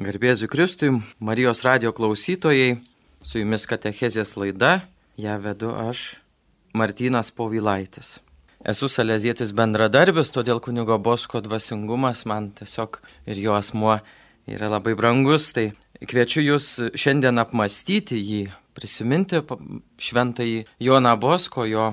Garbėsiu Kristui, Marijos radio klausytojai, su jumis Katechezės laida, ją vedu aš, Martynas Povilaitis. Esu salezietis bendradarbis, todėl kunigo Bosko dvasingumas man tiesiog ir jo asmuo yra labai brangus, tai kviečiu jūs šiandien apmastyti jį, prisiminti šventąjį Joną Bosko, jo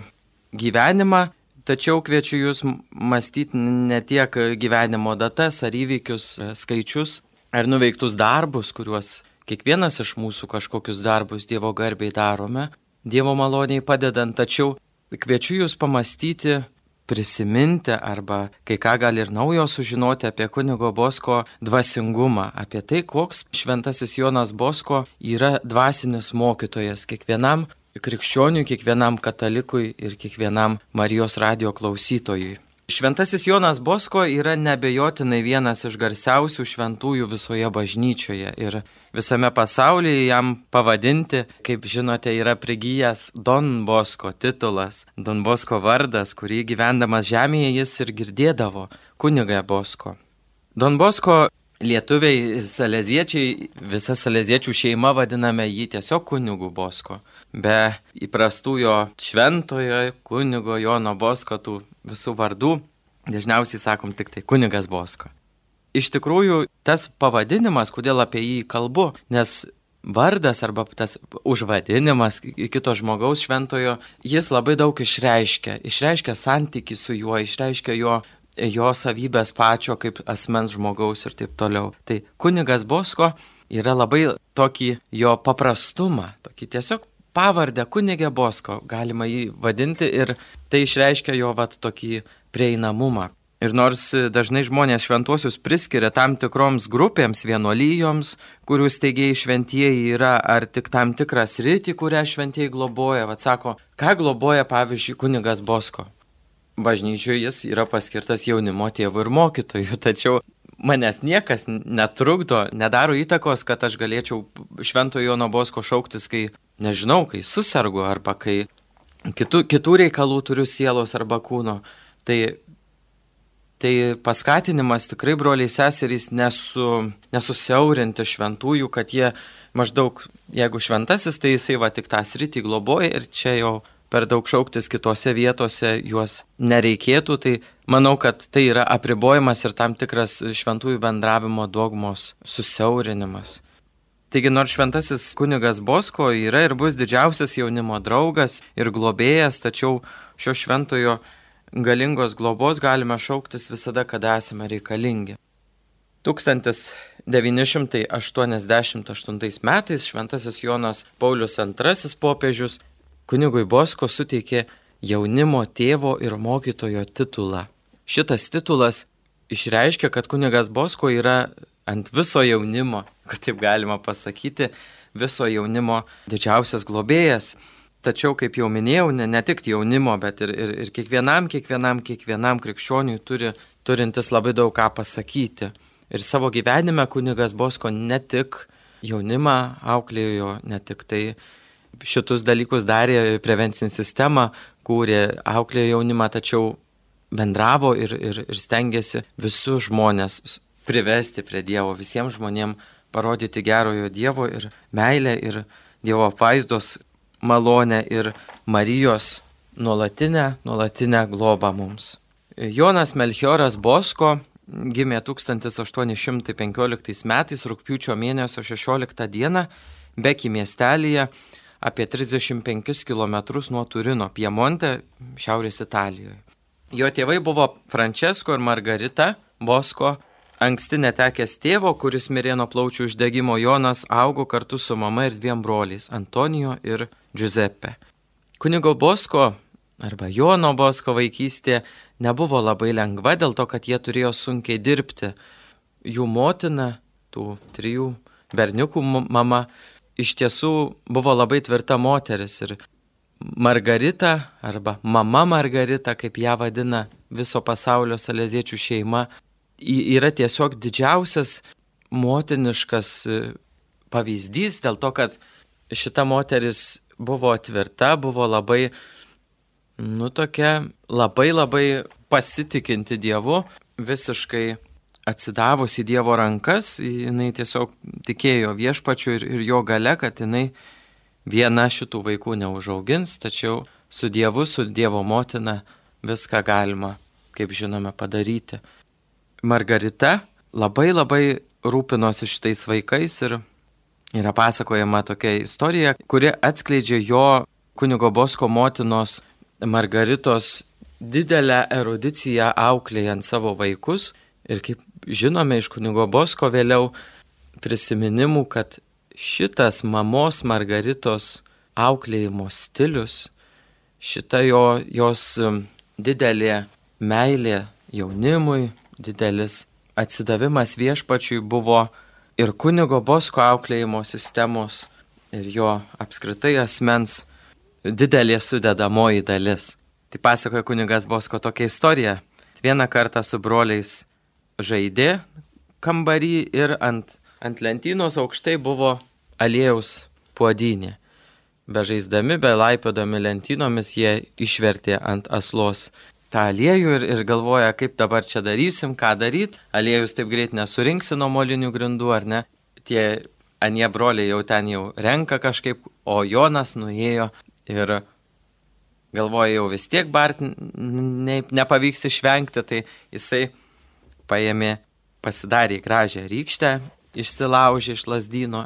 gyvenimą, tačiau kviečiu jūs mąstyti ne tiek gyvenimo datas ar įvykius, skaičius, ar nuveiktus darbus, kuriuos kiekvienas iš mūsų kažkokius darbus Dievo garbiai darome, Dievo maloniai padedant, tačiau kviečiu jūs pamastyti, prisiminti arba kai ką gali ir naujo sužinoti apie kunigo Bosko dvasingumą, apie tai, koks šventasis Jonas Bosko yra dvasinis mokytojas kiekvienam krikščioniui, kiekvienam katalikui ir kiekvienam Marijos radio klausytojui. Šventasis Jonas Bosko yra nebejotinai vienas iš garsiausių šventųjų visoje bažnyčioje ir visame pasaulyje jam pavadinti, kaip žinote, yra prigijęs Don Bosko titulas, Don Bosko vardas, kurį gyvendamas žemėje jis ir girdėdavo kuniga Bosko. Don Bosko lietuviai, saleziečiai, visa saleziečių šeima vadiname jį tiesiog kunigu Bosko be įprastų jo šventojo kunigo Jono Bosko tų visų vardų, dažniausiai sakom tik tai kunigas Bosko. Iš tikrųjų, tas pavadinimas, kodėl apie jį kalbu, nes vardas arba tas užvadinimas kito žmogaus šventojo, jis labai daug išreiškia. Išreiškia santyki su juo, išreiškia jo, jo savybės pačio kaip asmens žmogaus ir taip toliau. Tai kunigas Bosko yra labai tokį jo paprastumą, tokį tiesiog pavardę kunigė Bosko, galima jį vadinti ir tai išreiškia jo vat tokį prieinamumą. Ir nors dažnai žmonės šventuosius priskiria tam tikroms grupėms, vienuolyjoms, kurių steigėjai šventieji yra, ar tik tam tikras rytį, kurią šventieji globoja, vad sako, ką globoja pavyzdžiui kunigas Bosko. Bažnyčioje jis yra paskirtas jaunimo tėvų ir mokytojų, tačiau manęs niekas netrukdo, nedaro įtakos, kad aš galėčiau šventojo Jono Bosko šauktis, kai nežinau, kai susirgu arba kai kitų, kitų reikalų turiu sielos arba kūno, tai, tai paskatinimas tikrai broliai seserys nesu, nesusiaurinti šventųjų, kad jie maždaug, jeigu šventasis, tai jisai va tik tą sritį globoja ir čia jau per daug šauktis kitose vietose juos nereikėtų, tai manau, kad tai yra apribojimas ir tam tikras šventųjų bendravimo dogmos susiaurinimas. Taigi nors šventasis kunigas Bosko yra ir bus didžiausias jaunimo draugas ir globėjas, tačiau šio šventojo galingos globos galime šauktis visada, kada esame reikalingi. 1988 metais šventasis Jonas Paulius II popiežius kunigui Bosko suteikė jaunimo tėvo ir mokytojo titulą. Šitas titulas išreiškia, kad kunigas Bosko yra ant viso jaunimo, kad taip galima pasakyti, viso jaunimo didžiausias globėjas. Tačiau, kaip jau minėjau, ne, ne tik jaunimo, bet ir, ir, ir kiekvienam, kiekvienam, kiekvienam krikščioniui turi, turintis labai daug ką pasakyti. Ir savo gyvenime kunigas Bosko ne tik jaunimą auklėjo, ne tik tai šitus dalykus darė prevencinį sistemą, kūrė, auklėjo jaunimą, tačiau bendravo ir, ir, ir stengiasi visus žmonės privesti prie Dievo, visiems žmonėms parodyti gerojo Dievo ir meilę ir Dievo apvaizdos malonę ir Marijos nuolatinę, nuolatinę globą mums. Jonas Melchioras Bosko gimė 1815 metais rūpiučio mėnesio 16 dieną Beki miestelėje apie 35 km nuo Turino, Piemonte, Šiaurės Italijoje. Jo tėvai buvo Francesco ir Margarita Bosko Anksti netekęs tėvo, kuris mirė nuo plaučių uždegimo, Jonas augo kartu su mama ir dviem broliais - Antonijo ir Giuseppe. Kunigo Bosko arba Jono Bosko vaikystė nebuvo labai lengva dėl to, kad jie turėjo sunkiai dirbti. Jų motina, tų trijų berniukų mama, iš tiesų buvo labai tvirta moteris ir Margarita arba mama Margarita, kaip ją vadina viso pasaulio saleziečių šeima, yra tiesiog didžiausias motiniškas e, pavyzdys dėl to, kad šita moteris buvo tvirta, buvo labai, nu tokia, labai labai pasitikinti Dievu, visiškai atsidavusi Dievo rankas, jinai tiesiog tikėjo viešpačiu ir, ir jo gale, kad jinai viena šitų vaikų neužaugins, tačiau su Dievu, su Dievo motina viską galima, kaip žinome, padaryti. Margarita labai labai rūpinosi šitais vaikais ir yra pasakojama tokia istorija, kuri atskleidžia jo kunigo Bosko motinos Margaritos didelę erudiciją auklėjant savo vaikus ir kaip žinome iš kunigo Bosko vėliau prisiminimų, kad šitas mamos Margaritos auklėjimo stilius, šita jo, jos um, didelė meilė jaunimui, didelis atsidavimas viešpačiui buvo ir kunigo Bosko auklėjimo sistemos, ir jo apskritai asmens didelė sudėdamoji dalis. Tai pasakoja kunigas Bosko tokia istorija. Vieną kartą su broliais žaidė kambarį ir ant, ant lentynos aukštai buvo aliejaus puodynė. Bežaisdami, be laipiodami lentynomis, jie išvertė ant aslos tą aliejų ir, ir galvoja, kaip dabar čia darysim, ką daryti. Aliejus taip greit nesurinksi nuo molinių grindų, ar ne? Tie anie broliai jau ten jau renka kažkaip, o Jonas nuėjo ir galvoja jau vis tiek bart ne, nepavyks išvengti, tai jisai paėmė, pasidarė gražią rykštę, išsilaužė iš lasdyno,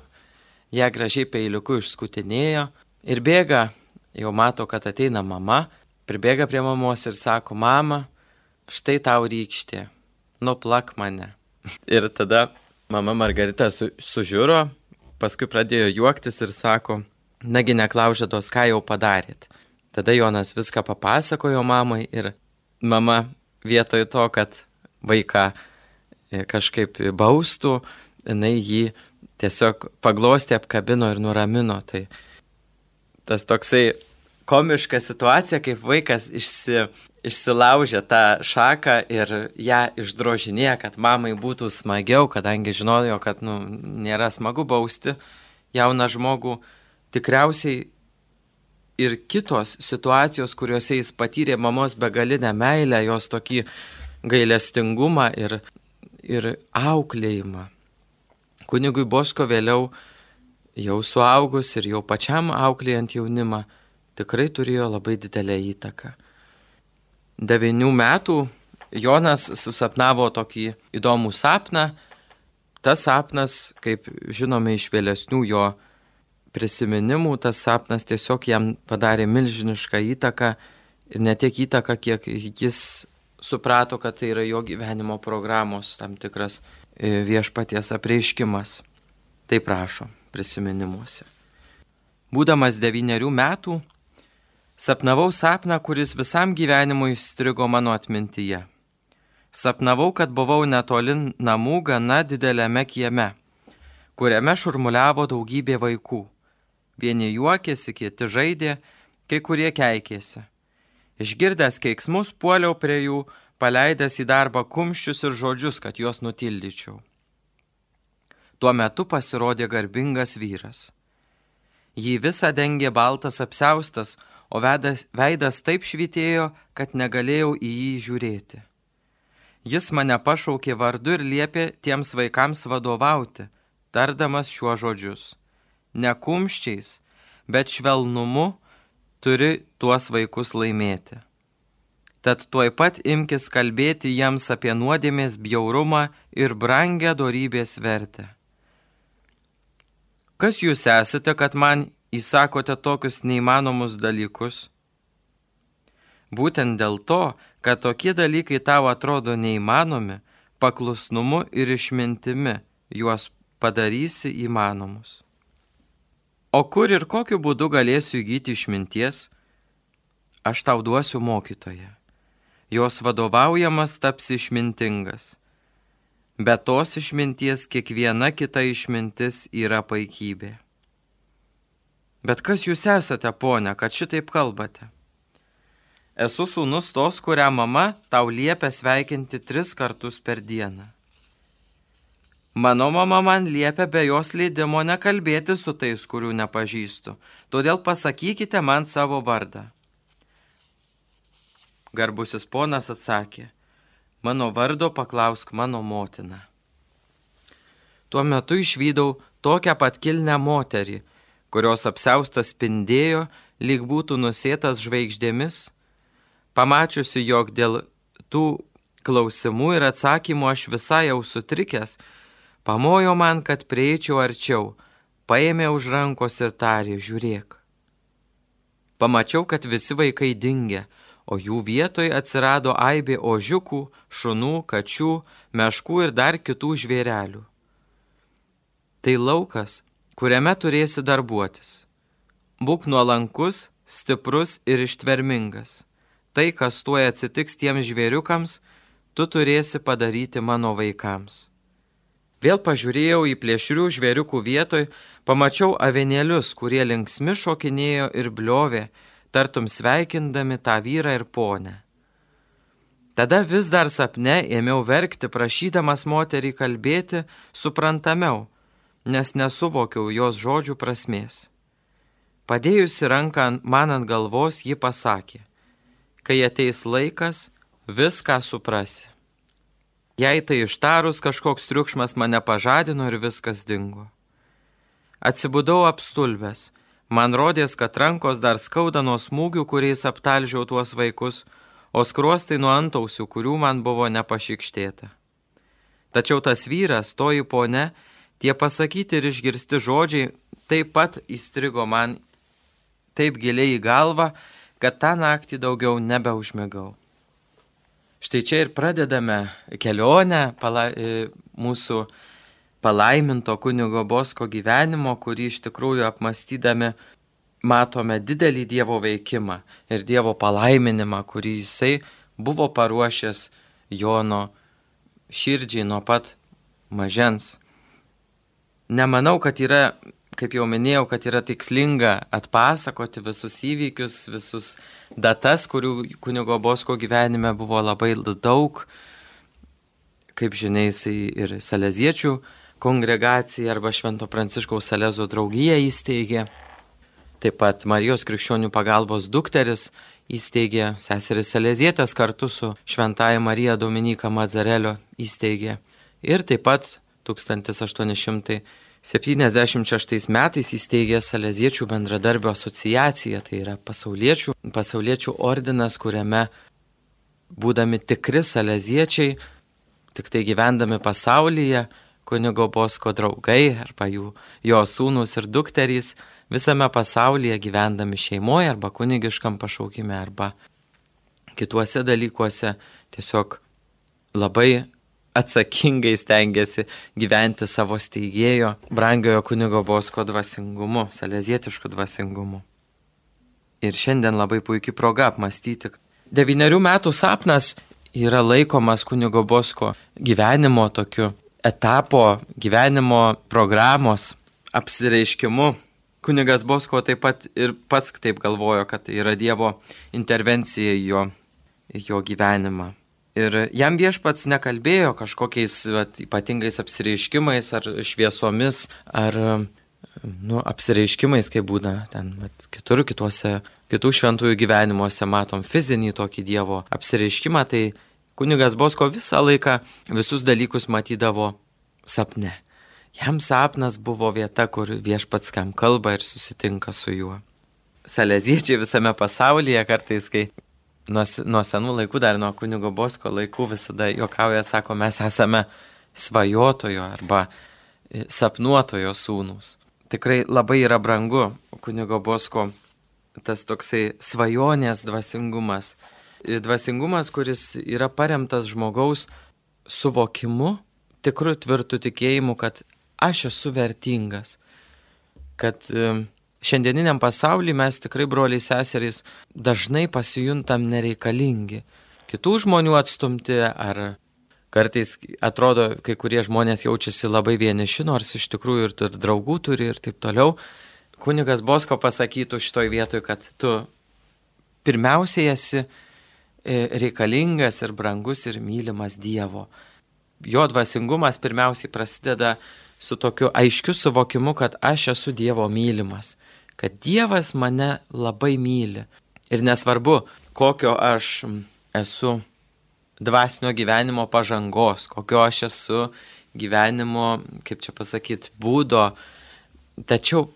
ją gražiai peiliuku išskutinėjo ir bėga, jau mato, kad ateina mama, pribėga prie mamos ir sako, mama, štai tau rykštė, nuplak mane. ir tada mama Margarita su, sužiūro, paskui pradėjo juoktis ir sako, nagi neklaužėtos, ką jau padarėt. Tada Jonas viską papasakojo mamai ir mama vietoj to, kad vaiką e, kažkaip baustų, jinai jį tiesiog paglostė, apkabino ir nuramino. Tai tas toksai komiška situacija, kaip vaikas išsi, išsilaužė tą šaką ir ją išdrožinė, kad mamai būtų smagiau, kadangi žinojo, kad nu, nėra smagu bausti jauną žmogų. Tikriausiai ir kitos situacijos, kuriuose jis patyrė mamos begalinę meilę, jos tokį gailestingumą ir, ir auklėjimą. Kunigui Bosko vėliau jau suaugus ir jau pačiam auklėjant jaunimą tikrai turėjo labai didelę įtaką. Devinių metų Jonas susapnavo tokį įdomų sapną. Tas sapnas, kaip žinome iš vėlesnių jo prisiminimų, tas sapnas tiesiog jam padarė milžinišką įtaką ir ne tiek įtaką, kiek jis suprato, kad tai yra jo gyvenimo programos tam tikras e, viešpaties apreiškimas. Tai prašo prisiminimuose. Būdamas devyniarių metų, sapnavau sapną, kuris visam gyvenimui įstrigo mano atmintyje. Sapnavau, kad buvau netoli namų gana dideliame kieme, kuriame šurmuliavo daugybė vaikų. Vieni juokėsi, kiti žaidė, kai kurie keikėsi. Išgirdęs keiksmus, puoliau prie jų, paleidęs į darbą kumščius ir žodžius, kad juos nutildyčiau. Tuo metu pasirodė garbingas vyras. Jį visą dengė baltas apseustas, o veidas, veidas taip švitėjo, kad negalėjau į jį žiūrėti. Jis mane pašaukė vardu ir liepė tiems vaikams vadovauti, tardamas šiuo žodžius. Ne kumščiais, bet švelnumu turi tuos vaikus laimėti. Tad tuoj pat imkis kalbėti jiems apie nuodėmės bjaurumą ir brangę dorybės vertę. Kas jūs esate, kad man įsakote tokius neįmanomus dalykus? Būtent dėl to, kad tokie dalykai tau atrodo neįmanomi, paklusnumu ir išmintimi juos padarysi įmanomus. O kur ir kokiu būdu galėsiu įgyti išminties? Aš tau duosiu mokytoje. Jos vadovaujamas taps išmintingas. Be tos išminties kiekviena kita išmintis yra paikybė. Bet kas jūs esate, ponia, kad šitaip kalbate? Esu sūnus tos, kurią mama tau liepia sveikinti tris kartus per dieną. Mano mama man liepia be jos leidimo nekalbėti su tais, kurių nepažįstu, todėl pasakykite man savo vardą. Garbusis ponas atsakė, mano vardo paklausk mano motiną. Tuo metu išvydau tokią pat kilnę moterį, kurios apseustas spindėjo, lyg būtų nusėtas žvaigždėmis. Pamačiusi, jog dėl tų klausimų ir atsakymų aš visai jau sutrikęs, pamojo man, kad prieičiau arčiau, paėmė už rankos ir tarė, žiūrėk. Pamačiau, kad visi vaikai dingė, o jų vietoje atsirado aibė ožiukų, šunų, kačių, meškų ir dar kitų žvėrelių. Tai laukas, kuriame turėsi darbuotis. Būk nuolankus, stiprus ir ištvermingas. Tai, kas tuoj atsitiks tiems žvėriukams, tu turėsi padaryti mano vaikams. Vėl pažiūrėjau į plėšrių žvėriukų vietoj, pamačiau avenėlius, kurie linksmi šokinėjo ir bliovė, tartum sveikindami tą vyrą ir ponę. Tada vis dar sapne ėmiau verkti, prašydamas moterį kalbėti suprantamiau, nes nesuvokiau jos žodžių prasmės. Padėjusi ranką man ant galvos, ji pasakė, kai ateis laikas, viską suprasi. Jei tai ištarus kažkoks triukšmas mane pažadino ir viskas dingo. Atsibudau apstulbęs. Man rodės, kad rankos dar skauda nuo smūgių, kuriais aptalžiau tuos vaikus, o skruostai nuo antausių, kurių man buvo nepašykštėta. Tačiau tas vyras, toji ponė, tie pasakyti ir išgirsti žodžiai taip pat įstrigo man taip giliai į galvą, kad tą naktį daugiau nebeužmigau. Štai čia ir pradedame kelionę pala, e, mūsų palaiminto kunigo Bosko gyvenimo, kurį iš tikrųjų apmastydami matome didelį Dievo veikimą ir Dievo palaiminimą, kurį jisai buvo paruošęs Jono širdžiai nuo pat mažens. Nemanau, kad yra, kaip jau minėjau, kad yra tikslinga atpasakoti visus įvykius, visus datas, kurių kunigo Bosko gyvenime buvo labai daug. Kaip žinia, jisai ir saleziečių kongregacija arba Švento Pranciškaus Salezo draugija įsteigė. Taip pat Marijos krikščionių pagalbos dukteris įsteigė, seseris Salezietės kartu su Šventaja Marija Dominika Mazarelio įsteigė. Ir taip pat 1876 metais įsteigė Saleziečių bendradarbio asociaciją, tai yra pasauliečių, pasauliečių ordinas, kuriame būdami tikri saleziečiai, tik tai gyvendami pasaulyje, kunigo Bosko draugai arba jų, jo sūnus ir dukterys visame pasaulyje gyvendami šeimoje arba kunigiškam pašaukime arba kituose dalykuose tiesiog labai atsakingai stengiasi gyventi savo steigėjo, brangiojo kunigo Bosko dvasingumu, salezietišku dvasingumu. Ir šiandien labai puikiai proga apmastyti. Devyniarių metų sapnas yra laikomas kunigo Bosko gyvenimo tokiu etapo gyvenimo programos apsireiškimu. Kunigas Bosko taip pat ir pats taip galvojo, kad tai yra Dievo intervencija į jo, jo gyvenimą. Ir jam viešpats nekalbėjo kažkokiais vat, ypatingais apsireiškimais ar šviesomis, ar nu, apsireiškimais, kaip būna ten vat, kitur, kituose, kitų šventųjų gyvenimuose matom fizinį tokį Dievo apsireiškimą, tai Kunigas Bosko visą laiką visus dalykus matydavo sapne. Jam sapnas buvo vieta, kur viešpats kam kalba ir susitinka su juo. Saleziečiai visame pasaulyje kartais, kai nuo, nuo senų laikų, dar nuo kunigo Bosko laikų visada jokauja, sako, mes esame svajotojo arba e, sapnuotojo sūnus. Tikrai labai yra brangu kunigo Bosko tas toksai svajonės dvasingumas dvasingumas, kuris yra paremtas žmogaus suvokimu, tikru tvirtu tikėjimu, kad aš esu vertingas, kad šiandieniniam pasauliu mes tikrai broliai seserys dažnai pasijuntam nereikalingi, kitų žmonių atstumti ar kartais atrodo, kai kurie žmonės jaučiasi labai vieniši, nors iš tikrųjų ir, ir draugų turi ir taip toliau. Kunigas Bosko pasakytų šitoj vietoj, kad tu pirmiausiai esi E, reikalingas ir brangus ir mylimas Dievo. Jo dvasingumas pirmiausiai prasideda su tokiu aiškiu suvokimu, kad aš esu Dievo mylimas, kad Dievas mane labai myli. Ir nesvarbu, kokio aš esu dvasinio gyvenimo pažangos, kokio aš esu gyvenimo, kaip čia pasakyti, būdo. Tačiau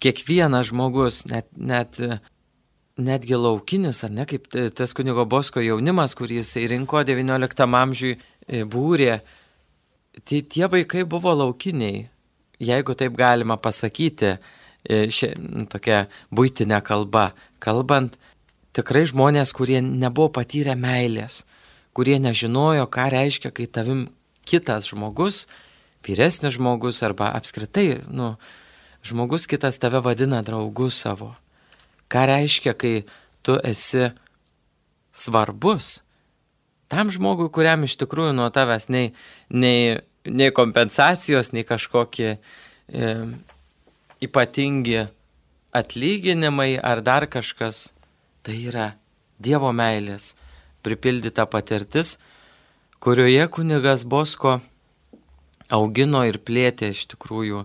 kiekvienas žmogus, net, net, netgi laukinis, ar ne, kaip tas kunigo Bosko jaunimas, kurį jisai rinko XIX amžiui e, būrė, tai tie vaikai buvo laukiniai, jeigu taip galima pasakyti, e, ši, tokia būtinė kalba, kalbant tikrai žmonės, kurie nebuvo patyrę meilės, kurie nežinojo, ką reiškia, kai tavim kitas žmogus, vyresnis žmogus arba apskritai, nu, žmogus kitas tave vadina draugu savo. Ką reiškia, kai tu esi svarbus tam žmogui, kuriam iš tikrųjų nuo tavęs nei, nei, nei kompensacijos, nei kažkokie e, ypatingi atlyginimai ar dar kažkas. Tai yra Dievo meilės pripildyta patirtis, kurioje kunigas Bosko augino ir plėtė iš tikrųjų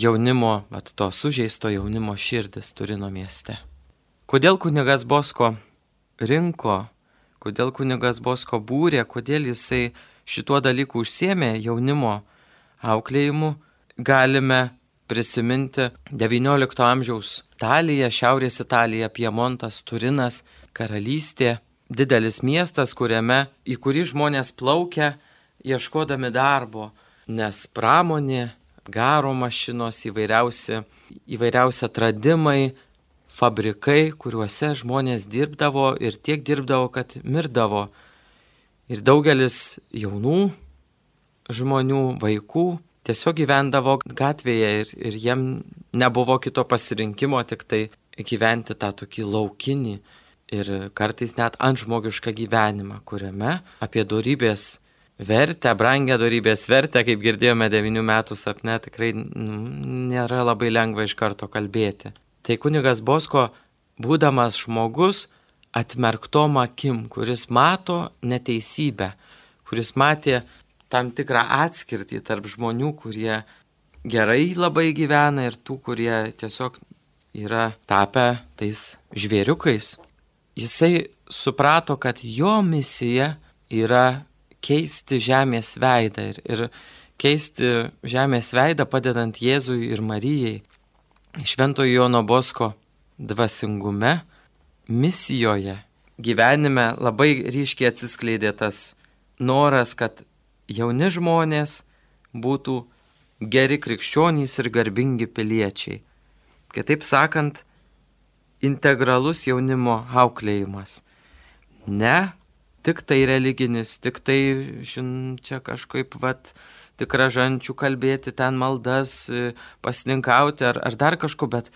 jaunimo, bet to sužeisto jaunimo širdis Turino mieste. Kodėl kunigas Bosko rinko, kodėl kunigas Bosko būrė, kodėl jisai šituo dalyku užsiemė jaunimo auklėjimu, galime prisiminti XIX amžiaus Italiją, Šiaurės Italija, Piemontas, Turinas, karalystė didelis miestas, kuriame, į kurį žmonės plaukia ieškodami darbo, nes pramonė, garo mašinos, įvairiausi, įvairiausi atradimai, fabrikai, kuriuose žmonės dirbdavo ir tiek dirbdavo, kad mirdavo. Ir daugelis jaunų žmonių, vaikų tiesiog gyvendavo gatvėje ir, ir jiem nebuvo kito pasirinkimo, tik tai gyventi tą tokį laukinį ir kartais net antžmogišką gyvenimą, kuriame apie darybės vertę, brangę darybės vertę, kaip girdėjome 9 metų sapne, tikrai nėra labai lengva iš karto kalbėti. Tai kunigas Bosko, būdamas žmogus, atmerktom akim, kuris mato neteisybę, kuris matė tam tikrą atskirtį tarp žmonių, kurie gerai labai gyvena ir tų, kurie tiesiog yra tapę tais žvėriukais, jisai suprato, kad jo misija yra keisti žemės veidą ir, ir keisti žemės veidą padedant Jėzui ir Marijai. Šventojo Jono Bosko dvasingume, misijoje, gyvenime labai ryškiai atsiskleidė tas noras, kad jauni žmonės būtų geri krikščionys ir garbingi piliečiai. Kitaip sakant, integralus jaunimo auklėjimas. Ne tik tai religinis, tik tai, žin, čia kažkaip, vat, tik ražančių kalbėti, ten maldas, e, pasininkauti ar, ar dar kažko, bet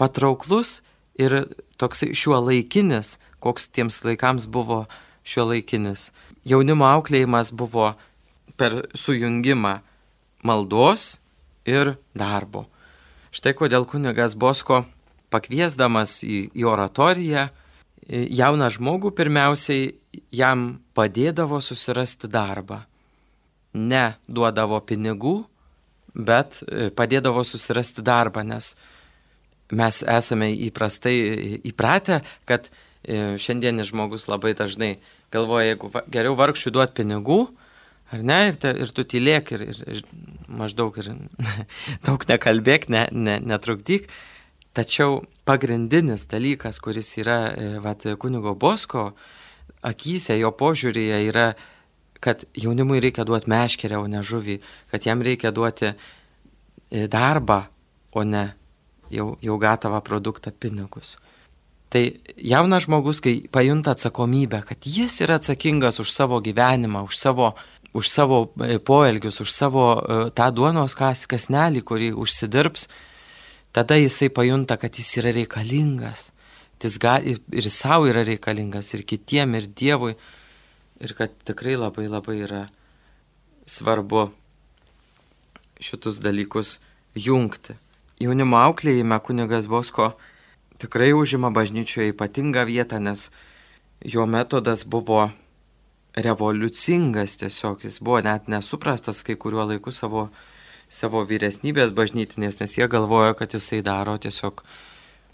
patrauklus ir toks šiuo laikinis, koks tiems laikams buvo šiuo laikinis. Jaunimo auklėjimas buvo per sujungimą maldos ir darbo. Štai kodėl kunigas Bosko pakviesdamas į, į oratoriją jauną žmogų pirmiausiai jam padėdavo susirasti darbą. Ne duodavo pinigų, bet e, padėdavo susirasti darbą, nes mes esame įprastai įpratę, kad e, šiandienis žmogus labai dažnai galvoja, jeigu geriau vargšiui duoti pinigų, ar ne, ir, te, ir tu tylėk ir, ir, ir maždaug ir daug nekalbėk, ne, ne, netrukdyk, Tačiau pagrindinis dalykas, kuris yra e, vat, kunigo Bosko akise, jo požiūrėje yra, kad jaunimui reikia duoti meškerę, o ne žuvį, kad jam reikia duoti e, darbą, o ne jau, jau gatavą produktą pinigus. Tai jaunas žmogus, kai pajunta atsakomybę, kad jis yra atsakingas už savo gyvenimą, už savo, už savo e, poelgius, už savo tą duonos kas, kasnelį, kurį užsidirbs, tada jisai pajunta, kad jis yra reikalingas. Jis gali, ir savo yra reikalingas, ir kitiem, ir Dievui. Ir kad tikrai labai labai yra svarbu šitus dalykus jungti. Jaunimo auklėjime kunigas Bosko tikrai užima bažnyčioje ypatingą vietą, nes jo metodas buvo revoliucingas tiesiog, jis buvo net nesuprastas kai kuriuo laiku savo savo vyresnybės bažnytinės, nes jie galvoja, kad jisai daro tiesiog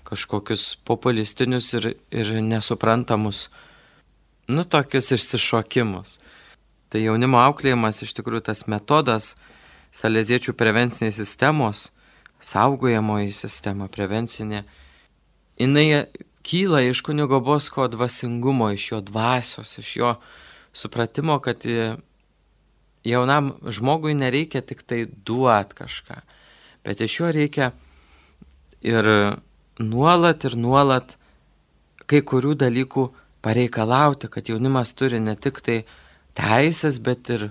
kažkokius populistinius ir, ir nesuprantamus nu, tokius išsišokimus. Tai jaunimo auklėjimas iš tikrųjų tas metodas saleziečių prevencinės sistemos, saugojamoji sistema prevencinė, jinai kyla iš kunigo Bosko dvasingumo, iš jo dvasios, iš jo supratimo, kad jaunam žmogui nereikia tik tai duot kažką, bet iš jo reikia ir nuolat ir nuolat kai kurių dalykų pareikalauti, kad jaunimas turi ne tik tai teisės, bet ir,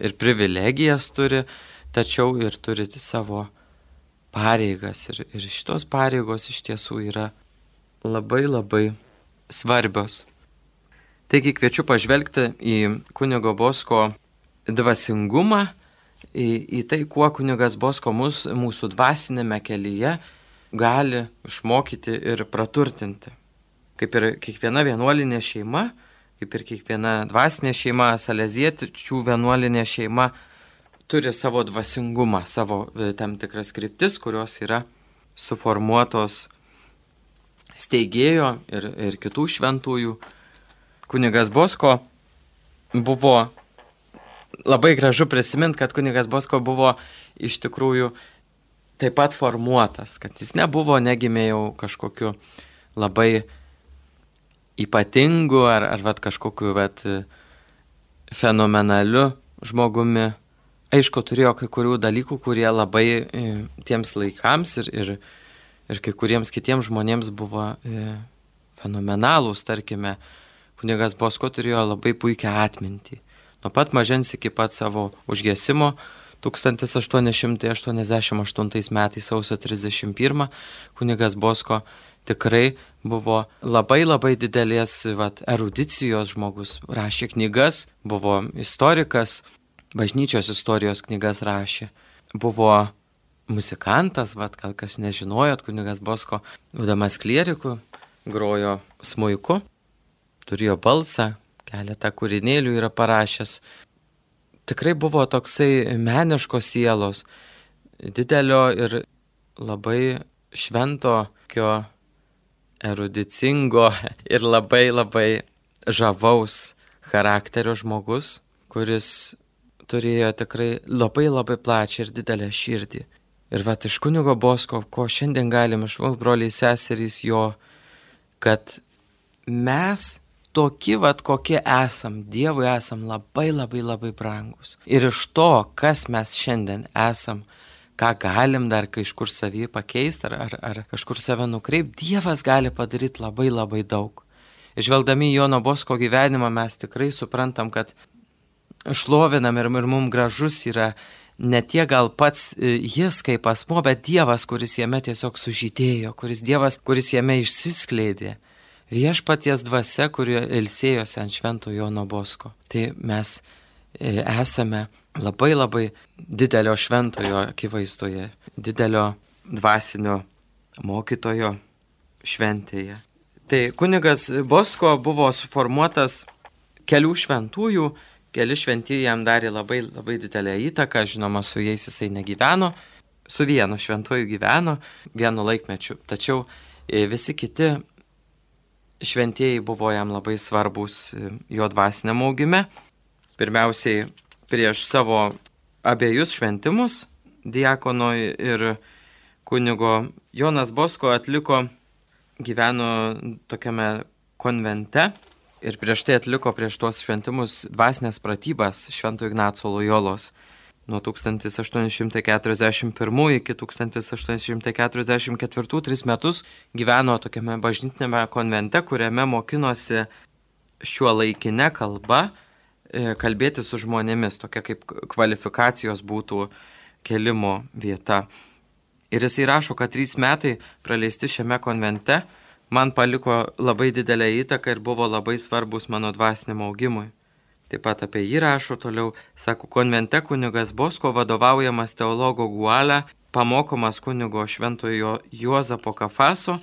ir privilegijas turi, tačiau ir turi savo pareigas. Ir, ir šitos pareigos iš tiesų yra labai labai svarbios. Taigi kviečiu pažvelgti į kunigo Bosko dvasingumą, į, į tai, kuo kunigas Bosko mus, mūsų dvasinėme kelyje gali išmokyti ir praturtinti. Kaip ir kiekviena vienuolinė šeima, kaip ir kiekviena dvasinė šeima, saleziečių vienuolinė šeima turi savo dvasingumą, savo e, tam tikras kryptis, kurios yra suformuotos steigėjo ir, ir kitų šventųjų. Kunigas Bosko buvo labai gražu prisiminti, kad kunigas Bosko buvo iš tikrųjų taip pat formuotas, kad jis nebuvo, negimė jau kažkokiu labai ypatingu ar, ar vat, kažkokiu vat, fenomenaliu žmogumi. Aišku, turėjo kai kurių dalykų, kurie labai e, tiems laikams ir, ir, ir kai kuriems kitiems žmonėms buvo e, fenomenalūs, tarkime, kunigas Bosko turėjo labai puikią atmintį. Nuo pat mažens iki pat savo užgesimo 1888 metais sausio 31 kunigas Bosko tikrai buvo labai labai didelės vat, erudicijos žmogus, rašė knygas, buvo istorikas, bažnyčios istorijos knygas rašė, buvo muzikantas, vat, gal kas nežinojot, kunigas Bosko, būdamas klieriku, grojo smuiku, turėjo balsą, keletą kūrinėlių yra parašęs. Tikrai buvo toksai meniškos sielos, didelio ir labai šventokio, erudicingo ir labai labai žavaus charakterio žmogus, kuris turėjo tikrai labai labai plačią ir didelę širdį. Ir va iš kunigo Bosko, ko šiandien galim išmokti, broliai seserys, jo, kad mes tokie, vad kokie esam, Dievui esam labai labai labai brangus. Ir iš to, kas mes šiandien esam, ką galim dar kažkur savį pakeisti ar, ar, ar kažkur save nukreipti, Dievas gali padaryti labai labai daug. Žvelgdami į Jono Bosko gyvenimą mes tikrai suprantam, kad šlovinam ir, ir mums gražus yra ne tiek gal pats e, jis kaip asmo, bet Dievas, kuris jame tiesiog sužydėjo, kuris Dievas, kuris jame išsiskleidė viešpaties dvasia, kurie ilsėjosi ant švento Jono Bosko. Tai mes e, esame labai labai didelio šventojo akivaizdoje, didelio dvasinio mokytojo šventėje. Tai kunigas Bosko buvo suformuotas kelių šventųjų, keli šventieji jam darė labai, labai didelę įtaką, žinoma, su jais jisai negyveno, su vienu šventuoju gyveno, vienu laikmečiu, tačiau e, visi kiti šventieji buvo jam labai svarbus e, jo dvasiniam augime. Pirmiausiai prieš savo abiejus šventimus Diekono ir kunigo Jonas Bosko atliko, gyveno tokiame konvente ir prieš tai atliko prieš tuos šventimus dvasinės pratybas Švento Ignaco Lojolos nuo 1841 iki 1844 tris metus gyveno tokiame bažnytinėme konvente, kuriame mokinosi šiuo laikinė kalba e, kalbėti su žmonėmis, tokia kaip kvalifikacijos būtų kelimo vieta. Ir jisai rašo, kad trys metai praleisti šiame konvente man paliko labai didelę įtaką ir buvo labai svarbus mano dvasiniam augimui. Taip pat apie jį rašo toliau, sako, konvente kunigas Bosko vadovaujamas teologo Gualę, pamokomas kunigo šventojo Juozapo Kafaso,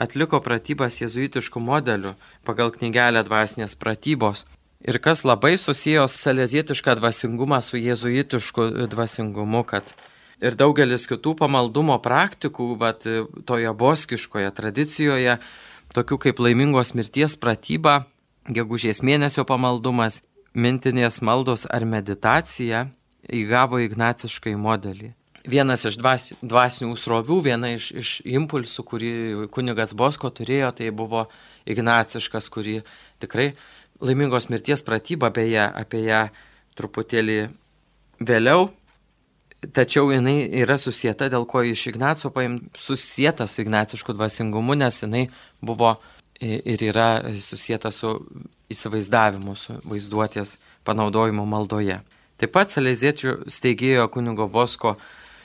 atliko pratybas jezuitiškų modelių pagal knygelę dvasinės pratybos. Ir kas labai susijo salezietišką dvasingumą su jezuitišku dvasingumu, kad ir daugelis kitų pamaldumo praktikų, bet toje boskiškoje tradicijoje, tokių kaip laimingos mirties pratyba, gegužės mėnesio pamaldumas, mintinės maldos ar meditacija įgavo ignaciškai modelį. Vienas iš dvasinių srovių, viena iš, iš impulsų, kurį kunigas Bosko turėjo, tai buvo ignaciškas, kurį tikrai laimingos mirties pratyba, beje, apie ją truputėlį vėliau, tačiau jinai yra susijęta, dėl ko iš Ignaco paim susijęta su ignacišku dvasingumu, nes jinai buvo ir yra susijęta su įsivaizdavimu, su vaizduotės panaudojimu maldoje. Taip pat Saleziečių steigėjo kunigo Vosko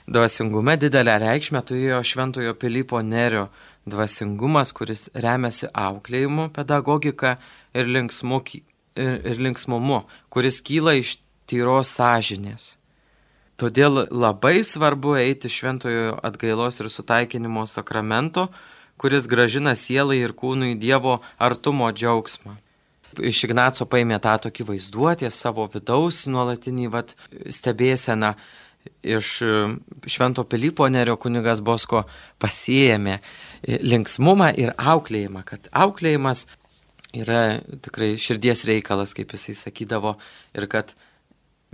dvasingume didelę reikšmę turėjo Šventojo Pilypo Nerio dvasingumas, kuris remiasi auklėjimu, pedagogika ir, linksmu, ir, ir linksmumu, kuris kyla iš tyros sąžinės. Todėl labai svarbu eiti šventojo atgailos ir sutaikinimo sakramento, kuris gražina sielai ir kūnui Dievo artumo džiaugsmą. Iš Ignaco paėmė tą tokį vaizduotę savo vidaus nuolatinį vat, stebėseną. Iš e, Švento Pilypo Nerio kunigas Bosko pasiėmė e, linksmumą ir auklėjimą, kad auklėjimas yra tikrai širdies reikalas, kaip jisai sakydavo, ir kad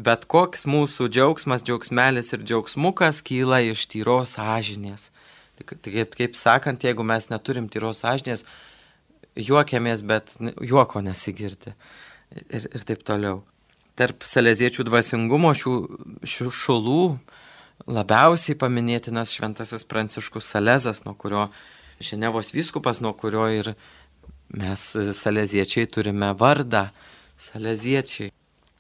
bet koks mūsų džiaugsmas, džiaugsmelis ir džiaugsmukas kyla iš tyros sąžinės. Kaip, kaip sakant, jeigu mes neturim tyros sąžinės, juokiamės, bet juoko nesigirti. Ir, ir taip toliau. Tarp saleziečių dvasingumo šių, šių šulų labiausiai paminėtinas šventasis Pranciškus Salezas, nuo kurio Ženevos vyskupas, nuo kurio ir mes saleziečiai turime vardą saleziečiai.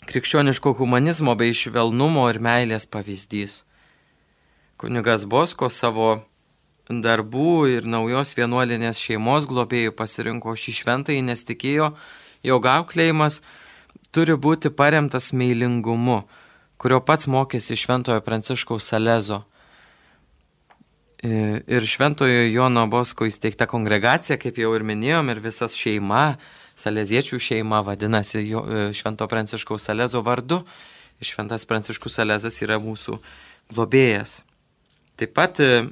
Krikščioniško humanizmo bei švelnumo ir meilės pavyzdys. Kunigas Bosko savo darbų ir naujos vienuolinės šeimos globėjų pasirinko šį šventąjį, nes tikėjo, jog auklėjimas turi būti paremtas meilingumu, kurio pats mokėsi Šventojo Pranciškaus Salezo. E, ir Šventojo Jono Bosko įsteigta kongregacija, kaip jau ir minėjom, ir visas šeima, Saleziečių šeima vadinasi e, Švento Pranciškaus Salezo vardu. Šventas Pranciškus Salezas yra mūsų globėjas. Taip pat e,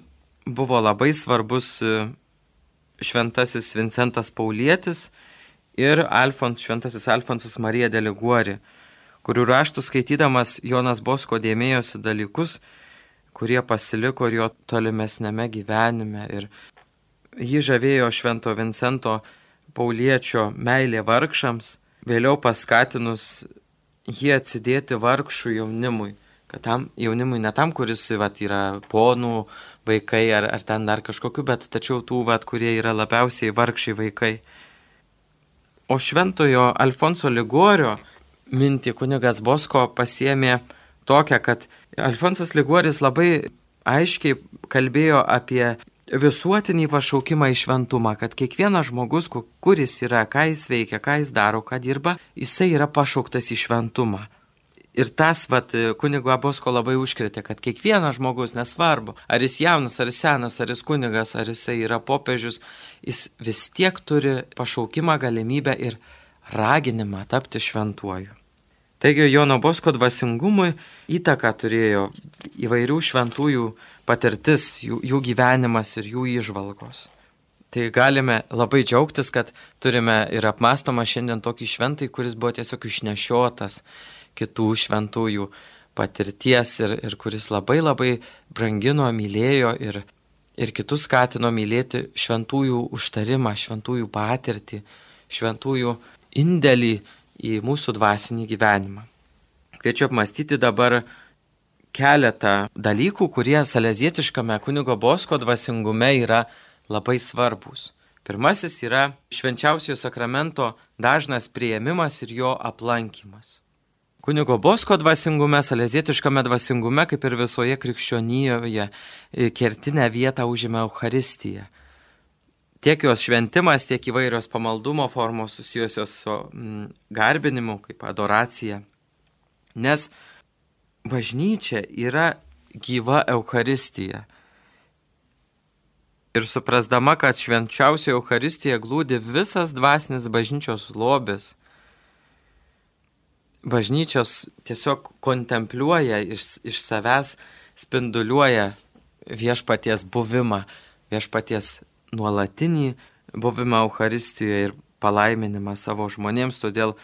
buvo labai svarbus šventasis Vincentas Paulietis ir Alfons, šventasis Alfonsas Marija Deliguori, kurių raštų skaitydamas Jonas Bosko dėmėjosi dalykus, kurie pasiliko ir jo tolimesnėme gyvenime. Ir jį žavėjo švento Vincento Pauliečio meilė vargšams, vėliau paskatinus jį atsidėti vargšų jaunimui kad tam jaunimui ne tam, kuris vat, yra ponų vaikai ar, ar ten dar kažkokiu, bet tačiau tų, vat, kurie yra labiausiai vargšiai vaikai. O šventojo Alfonso Ligorio mintį kunigas Bosko pasiemė tokią, kad Alfonsas Ligoris labai aiškiai kalbėjo apie visuotinį pašaukimą į šventumą, kad kiekvienas žmogus, kuris yra, ką jis veikia, ką jis daro, ką dirba, jisai yra pašauktas į šventumą. Ir tas, vat, kunigo Abosko labai užkrėtė, kad kiekvienas žmogus, nesvarbu, ar jis jaunas, ar senas, ar jis kunigas, ar jisai yra popiežius, jis vis tiek turi pašaukimą, galimybę ir raginimą tapti šventuoju. Taigi Jono Bosko dvasingumui įtaką turėjo įvairių šventųjų patirtis, jų, jų gyvenimas ir jų išvalgos. Tai galime labai džiaugtis, kad turime ir apmastomą šiandien tokį šventai, kuris buvo tiesiog išnešiotas kitų šventųjų patirties ir, ir kuris labai labai brangino, mylėjo ir, ir kitus skatino mylėti šventųjų užtarimą, šventųjų patirtį, šventųjų indėlį į mūsų dvasinį gyvenimą. Kviečiu apmastyti dabar keletą dalykų, kurie salezietiškame kunigo Bosko dvasingume yra labai svarbus. Pirmasis yra švenčiausiojo sakramento dažnas prieimimas ir jo aplankimas. Kunigo Bosko dvasingume, salezietiškame dvasingume, kaip ir visoje krikščionyje, e, kertinę vietą užima Euharistija. Tiek jos šventimas, tiek įvairios pamaldumo formos susijusios su mm, garbinimu, kaip adoracija. Nes bažnyčia yra gyva Euharistija. Ir suprasdama, kad švenčiausioje Euharistijoje glūdi visas dvasinis bažnyčios lobis, bažnyčios tiesiog kontempliuoja iš, iš savęs, spinduliuoja viešpaties buvimą, viešpaties nuolatinį buvimą Euharistijoje ir palaiminimą savo žmonėms, todėl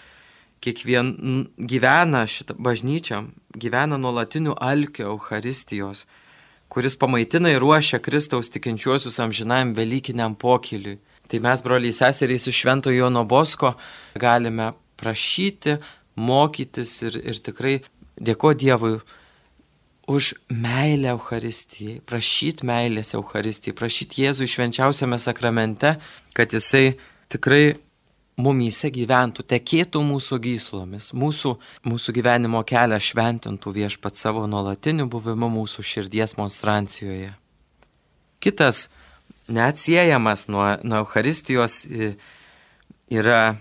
kiekvien gyvena šitą bažnyčią, gyvena nuolatiniu alkiu Euharistijos, kuris pamaitina ir ruošia Kristaus tikinčiuosius amžinajam Velykiniam pokyliui. Tai mes, broliai seserys iš Šventojo Jono Bosko, galime prašyti, mokytis ir, ir tikrai dėkoti Dievui už meilę Euharistijai, prašyti meilės Euharistijai, prašyti Jėzų švenčiausiame sakramente, kad jisai tikrai mumyse gyventų, tekėtų mūsų gyslomis, mūsų, mūsų gyvenimo kelią šventintų viešpat savo nuolatiniu buvimu mūsų širdies monstrancijoje. Kitas neatsiejamas nuo, nuo Euharistijos yra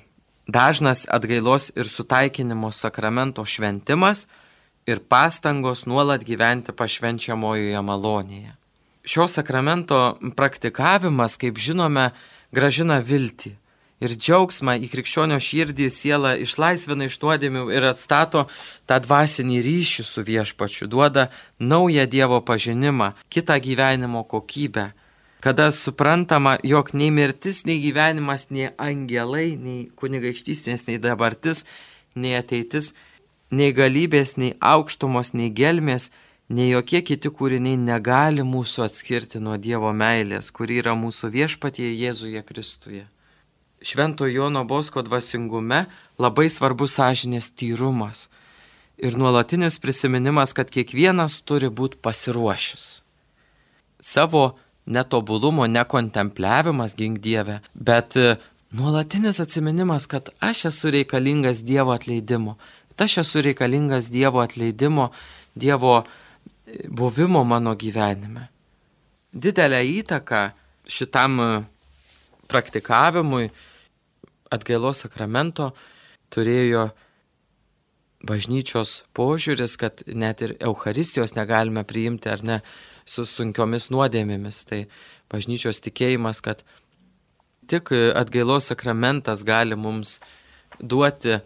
dažnas atgailos ir sutaikinimo sakramento šventimas ir pastangos nuolat gyventi pašvenčiamojoje malonėje. Šio sakramento praktikavimas, kaip žinome, gražina viltį ir džiaugsmą į krikščionio širdį sielą išlaisvina iš nuodėmių ir atstato tą dvasinį ryšį su viešpačiu, duoda naują Dievo pažinimą, kitą gyvenimo kokybę kada suprantama, jog nei mirtis, nei gyvenimas, nei angelai, nei kunigaikštystės, nei dabartis, nei ateitis, nei galybės, nei aukštumos, nei gelmės, nei jokie kiti kūriniai negali mūsų atskirti nuo Dievo meilės, kuri yra mūsų viešpatie Jėzuje Kristuje. Švento Jono Bosko dvasingume labai svarbus sąžinės tyrumas ir nuolatinis prisiminimas, kad kiekvienas turi būti pasiruošęs. Savo netobulumo, nekontempliavimas gink Dieve, bet e, nuolatinis atminimas, kad aš esu reikalingas Dievo atleidimo, kad aš esu reikalingas Dievo atleidimo, Dievo e, buvimo mano gyvenime. Didelę įtaką šitam e, praktikavimui atgailos sakramento turėjo bažnyčios požiūris, kad net ir Euharistijos negalime priimti ar ne su sunkiomis nuodėmėmis. Tai bažnyčios tikėjimas, kad tik atgailos sakramentas gali mums duoti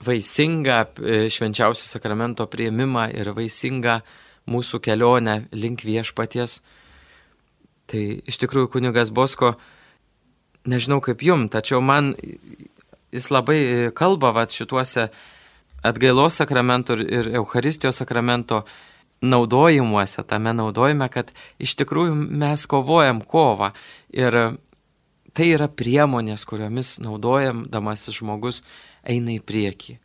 vaisingą e, švenčiausio sakramento prieimimą ir vaisingą mūsų kelionę link viešpaties. Tai iš tikrųjų kunigas Bosko, nežinau kaip jum, tačiau man jis labai kalba vat, šituose atgailos sakramento ir Euharistijos sakramento naudojimuose, tame naudojime, kad iš tikrųjų mes kovojam kovą ir tai yra priemonės, kuriomis naudojamasis žmogus eina į priekį.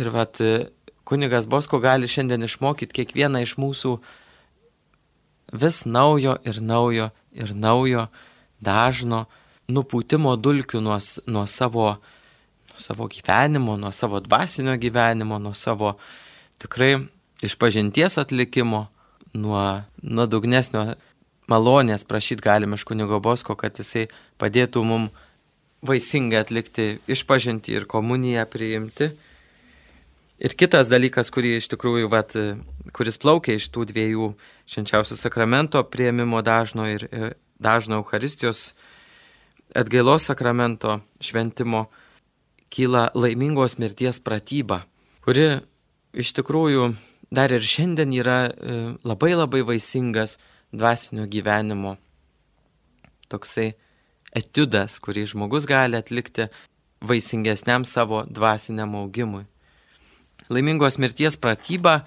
Ir vat kunigas Bosko gali šiandien išmokyti kiekvieną iš mūsų vis naujo ir naujo ir naujo dažno nupūtimo dulkių nuo, nuo, savo, nuo savo gyvenimo, nuo savo dvasinio gyvenimo, nuo savo tikrai išpažinties atlikimo, nuo nuodugnesnio malonės prašyti galim iš kunigo Bosko, kad jisai padėtų mum vaisingai atlikti išpažinti ir komuniją priimti. Ir kitas dalykas, kurį iš tikrųjų, vat, kuris plaukia iš tų dviejų švenčiausio sakramento prieimimo dažno ir, ir dažno Euharistijos atgailos sakramento šventimo, kyla laimingos mirties pratyba, kuri iš tikrųjų dar ir šiandien yra e, labai labai vaisingas dvasinio gyvenimo toksai etiudas, kurį žmogus gali atlikti vaisingesniam savo dvasiniam augimui. Laimingos mirties pratyba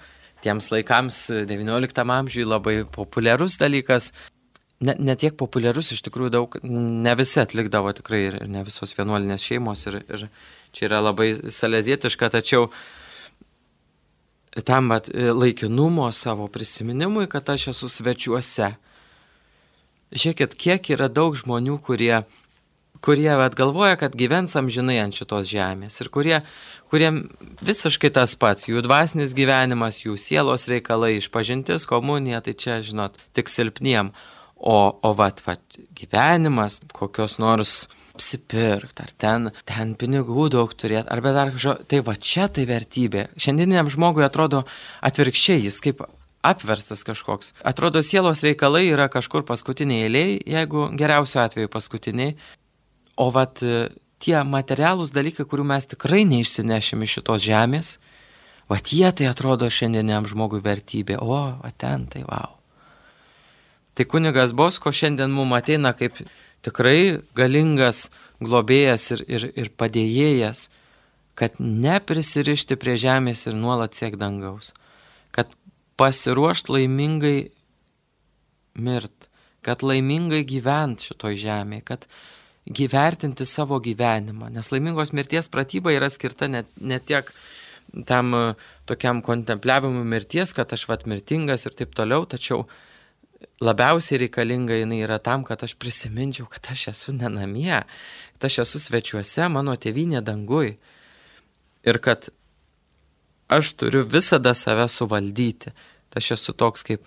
tiems laikams XIX amžiui labai populiarus dalykas. Ne, ne tiek populiarus, iš tikrųjų daug, ne visi atlikdavo tikrai ir ne visos vienuolinės šeimos ir, ir čia yra labai salezietiška, tačiau tam vat, laikinumo savo prisiminimui, kad aš esu svečiuose. Žiūrėkit, kiek yra daug žmonių, kurie, kurie vat, galvoja, kad gyvens amžinai ant šitos žemės ir kurie, kuriem visiškai tas pats, jų dvasinis gyvenimas, jų sielos reikalai, išpažintis, komunija, tai čia, žinot, tik silpniem. O, o vat, vat, gyvenimas, kokios nors apsipirkti, ar ten, ten pinigų daug turėti, arba dar kažko. Tai va čia tai vertybė. Šiandieniniam žmogui atrodo atvirkščiai, jis kaip apverstas kažkoks. Atrodo, sielos reikalai yra kažkur paskutiniai eiliai, jeigu geriausiu atveju paskutiniai. O vat tie materialūs dalykai, kurių mes tikrai neišsinešim iš šitos žemės, vat jie tai atrodo šiandieniam žmogui vertybė. O, va ten tai wow. Tai kunigas Bosko šiandien mums ateina kaip tikrai galingas globėjas ir, ir, ir padėjėjas, kad neprisirišti prie žemės ir nuolat siek dangaus, kad pasiruošt laimingai mirt, kad laimingai gyvent šitoj žemėje, kad gyvertinti savo gyvenimą, nes laimingos mirties pratyba yra skirta ne, ne tiek tam tokiam kontempliavimui mirties, kad aš vat mirtingas ir taip toliau, tačiau labiausiai reikalinga jinai yra tam, kad aš prisiminčiau, kad aš esu ne namie, kad aš esu svečiuose, mano tėvynė dangui. Ir kad aš turiu visada save suvaldyti. Tai aš esu toks kaip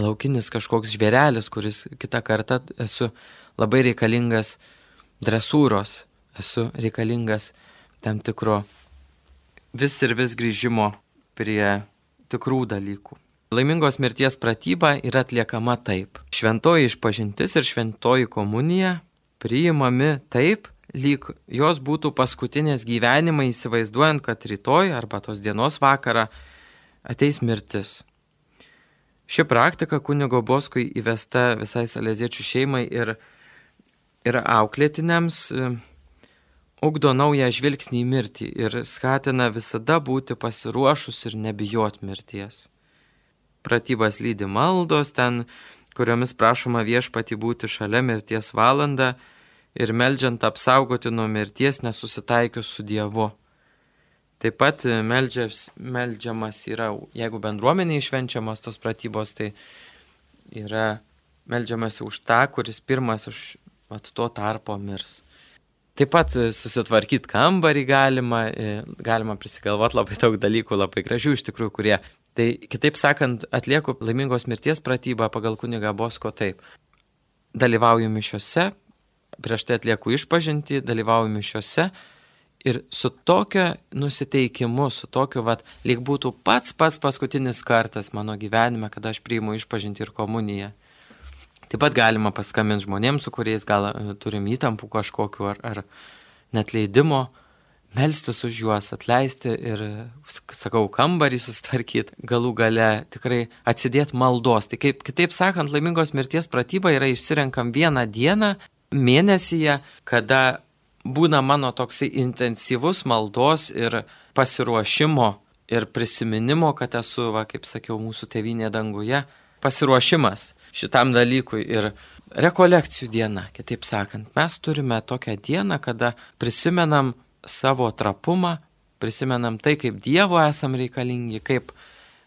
laukinis kažkoks žvėrelis, kuris kitą kartą esu labai reikalingas dresūros, esu reikalingas tam tikro vis ir vis grįžimo prie tikrų dalykų. Laimingos mirties pratyba yra atliekama taip. Šventoji išpažintis ir šventoji komunija priimami taip, lyg jos būtų paskutinės gyvenimai įsivaizduojant, kad rytoj arba tos dienos vakarą ateis mirtis. Ši praktika kunigo Boskui įvesta visai salėziečių šeimai ir, ir auklėtiniams e, ugdo naują žvilgsnį į mirtį ir skatina visada būti pasiruošus ir nebijot mirties pratybas lydi maldos, ten, kuriomis prašoma viešpati būti šalia mirties valandą ir melžiant apsaugoti nuo mirties nesusitaikius su Dievu. Taip pat meldžias, meldžiamas yra, jeigu bendruomeniai švenčiamas tos pratybos, tai yra meldžiamas už tą, kuris pirmas už vat, to tarpo mirs. Taip pat susitvarkyti kambarį galima, galima prisigalvoti labai daug dalykų, labai gražių iš tikrųjų, kurie Tai kitaip sakant, atlieku laimingos mirties pratybą pagal kunigą Bosko taip. Dalyvauju mišiuose, prieš tai atlieku išpažinti, dalyvauju mišiuose ir su tokiu nusiteikimu, su tokiu, vad, lyg būtų pats pats paskutinis kartas mano gyvenime, kada aš priimu išpažinti ir komuniją. Taip pat galima paskambinti žmonėms, su kuriais gal e, turim įtampų kažkokiu ar, ar net leidimo melstis už juos, atleisti ir, sakau, kambarį sustvarkyti, galų gale tikrai atsidėti maldos. Tai kaip, kitaip sakant, laimingos mirties pratyba yra išsirenkam vieną dieną mėnesyje, kada būna mano toksai intensyvus maldos ir pasiruošimo ir prisiminimo, kad esu, va, kaip sakiau, mūsų tevinė danguje, pasiruošimas šitam dalykui ir rekolekcijų diena, kitaip sakant. Mes turime tokią dieną, kada prisimenam savo trapumą, prisimenam tai, kaip Dievo esam reikalingi, kaip,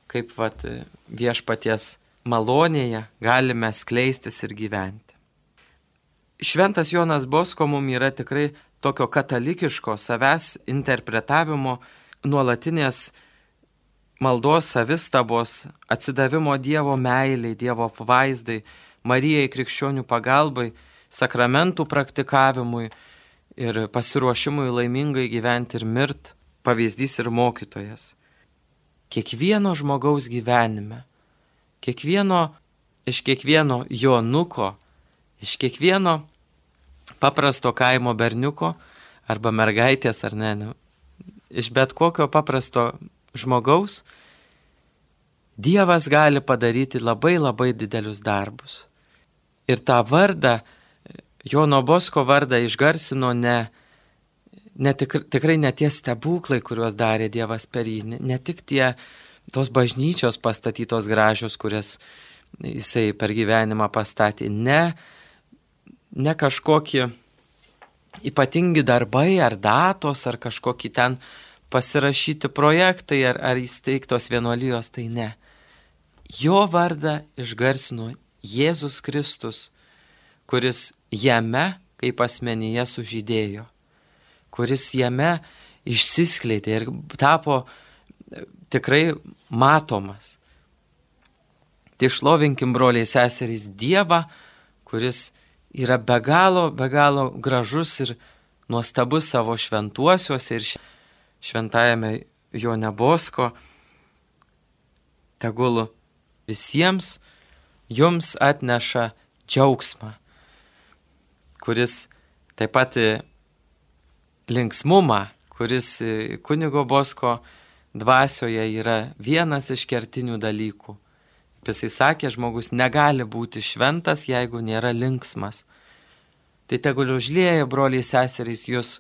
kaip vat, viešpaties malonėje galime skleistis ir gyventi. Šventas Jonas Bosko mums yra tikrai tokio katalikiško savęs interpretavimo, nuolatinės maldos savistabos, atsidavimo Dievo meiliai, Dievo apvaizdai, Marijai krikščionių pagalbai, sakramentų praktikavimui, ir pasiruošimui laimingai gyventi ir mirt pavyzdys ir mokytojas. Kiekvieno žmogaus gyvenime, kiekvieno, iš kiekvieno jonuko, iš kiekvieno paprasto kaimo berniuko arba mergaitės ar ne, ne iš bet kokio paprasto žmogaus, Dievas gali padaryti labai labai didelius darbus. Ir tą vardą Jono Bosko vardą išgarsino ne, ne tik, tikrai ne tie stebuklai, kuriuos darė Dievas per jį, ne, ne tik tie tos bažnyčios pastatytos gražios, kurias jisai per gyvenimą pastatė, ne, ne kažkokie ypatingi darbai ar datos ar kažkokie ten pasirašyti projektai ar, ar įsteigtos vienuolijos, tai ne. Jo vardą išgarsino Jėzus Kristus, kuris jame kaip asmenyje sužydėjo, kuris jame išsiskleidė ir tapo e, tikrai matomas. Tai šlovinkim broliai seserys Dievą, kuris yra be galo, be galo gražus ir nuostabus savo šventuosiuose ir šventajame jo nebosko. Tegul visiems jums atneša džiaugsmą kuris taip pat linksmumą, kuris kunigo bosko dvasioje yra vienas iš kertinių dalykų. Jisai sakė, žmogus negali būti šventas, jeigu nėra linksmas. Tai tegul užlieja, broliai seserys, jūs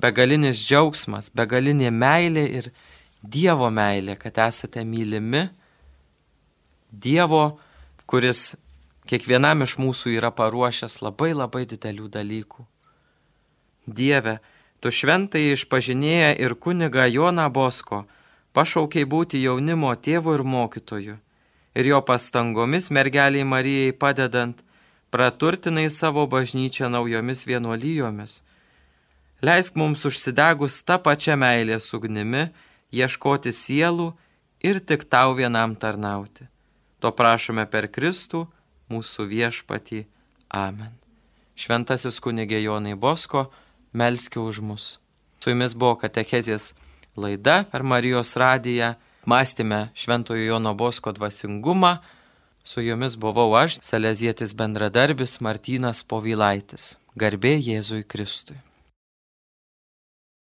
begalinis džiaugsmas, begalinė meilė ir Dievo meilė, kad esate mylimi. Dievo, kuris kiekvienam iš mūsų yra paruošęs labai labai didelių dalykų. Dieve, tu šventai išpažinėję ir kuniga Joną Bosko, pašaukiai būti jaunimo tėvu ir mokytoju. Ir jo pastangomis mergeliai Marijai padedant, praturtinai savo bažnyčią naujomis vienuolyjomis. Leisk mums užsidegus tą pačią meilę sugnimi, ieškoti sielų ir tik tau vienam tarnauti. To prašome per Kristų, mūsų viešpatį. Amen. Šventasis kunigė Jonai Bosko, melskė už mus. Su jumis buvo Katechezės laida per Marijos radiją. Mąstėme Šventojo Jono Bosko dvasingumą. Su jumis buvau aš, Salezietis bendradarbis Martynas Povilaitis. Garbė Jėzui Kristui.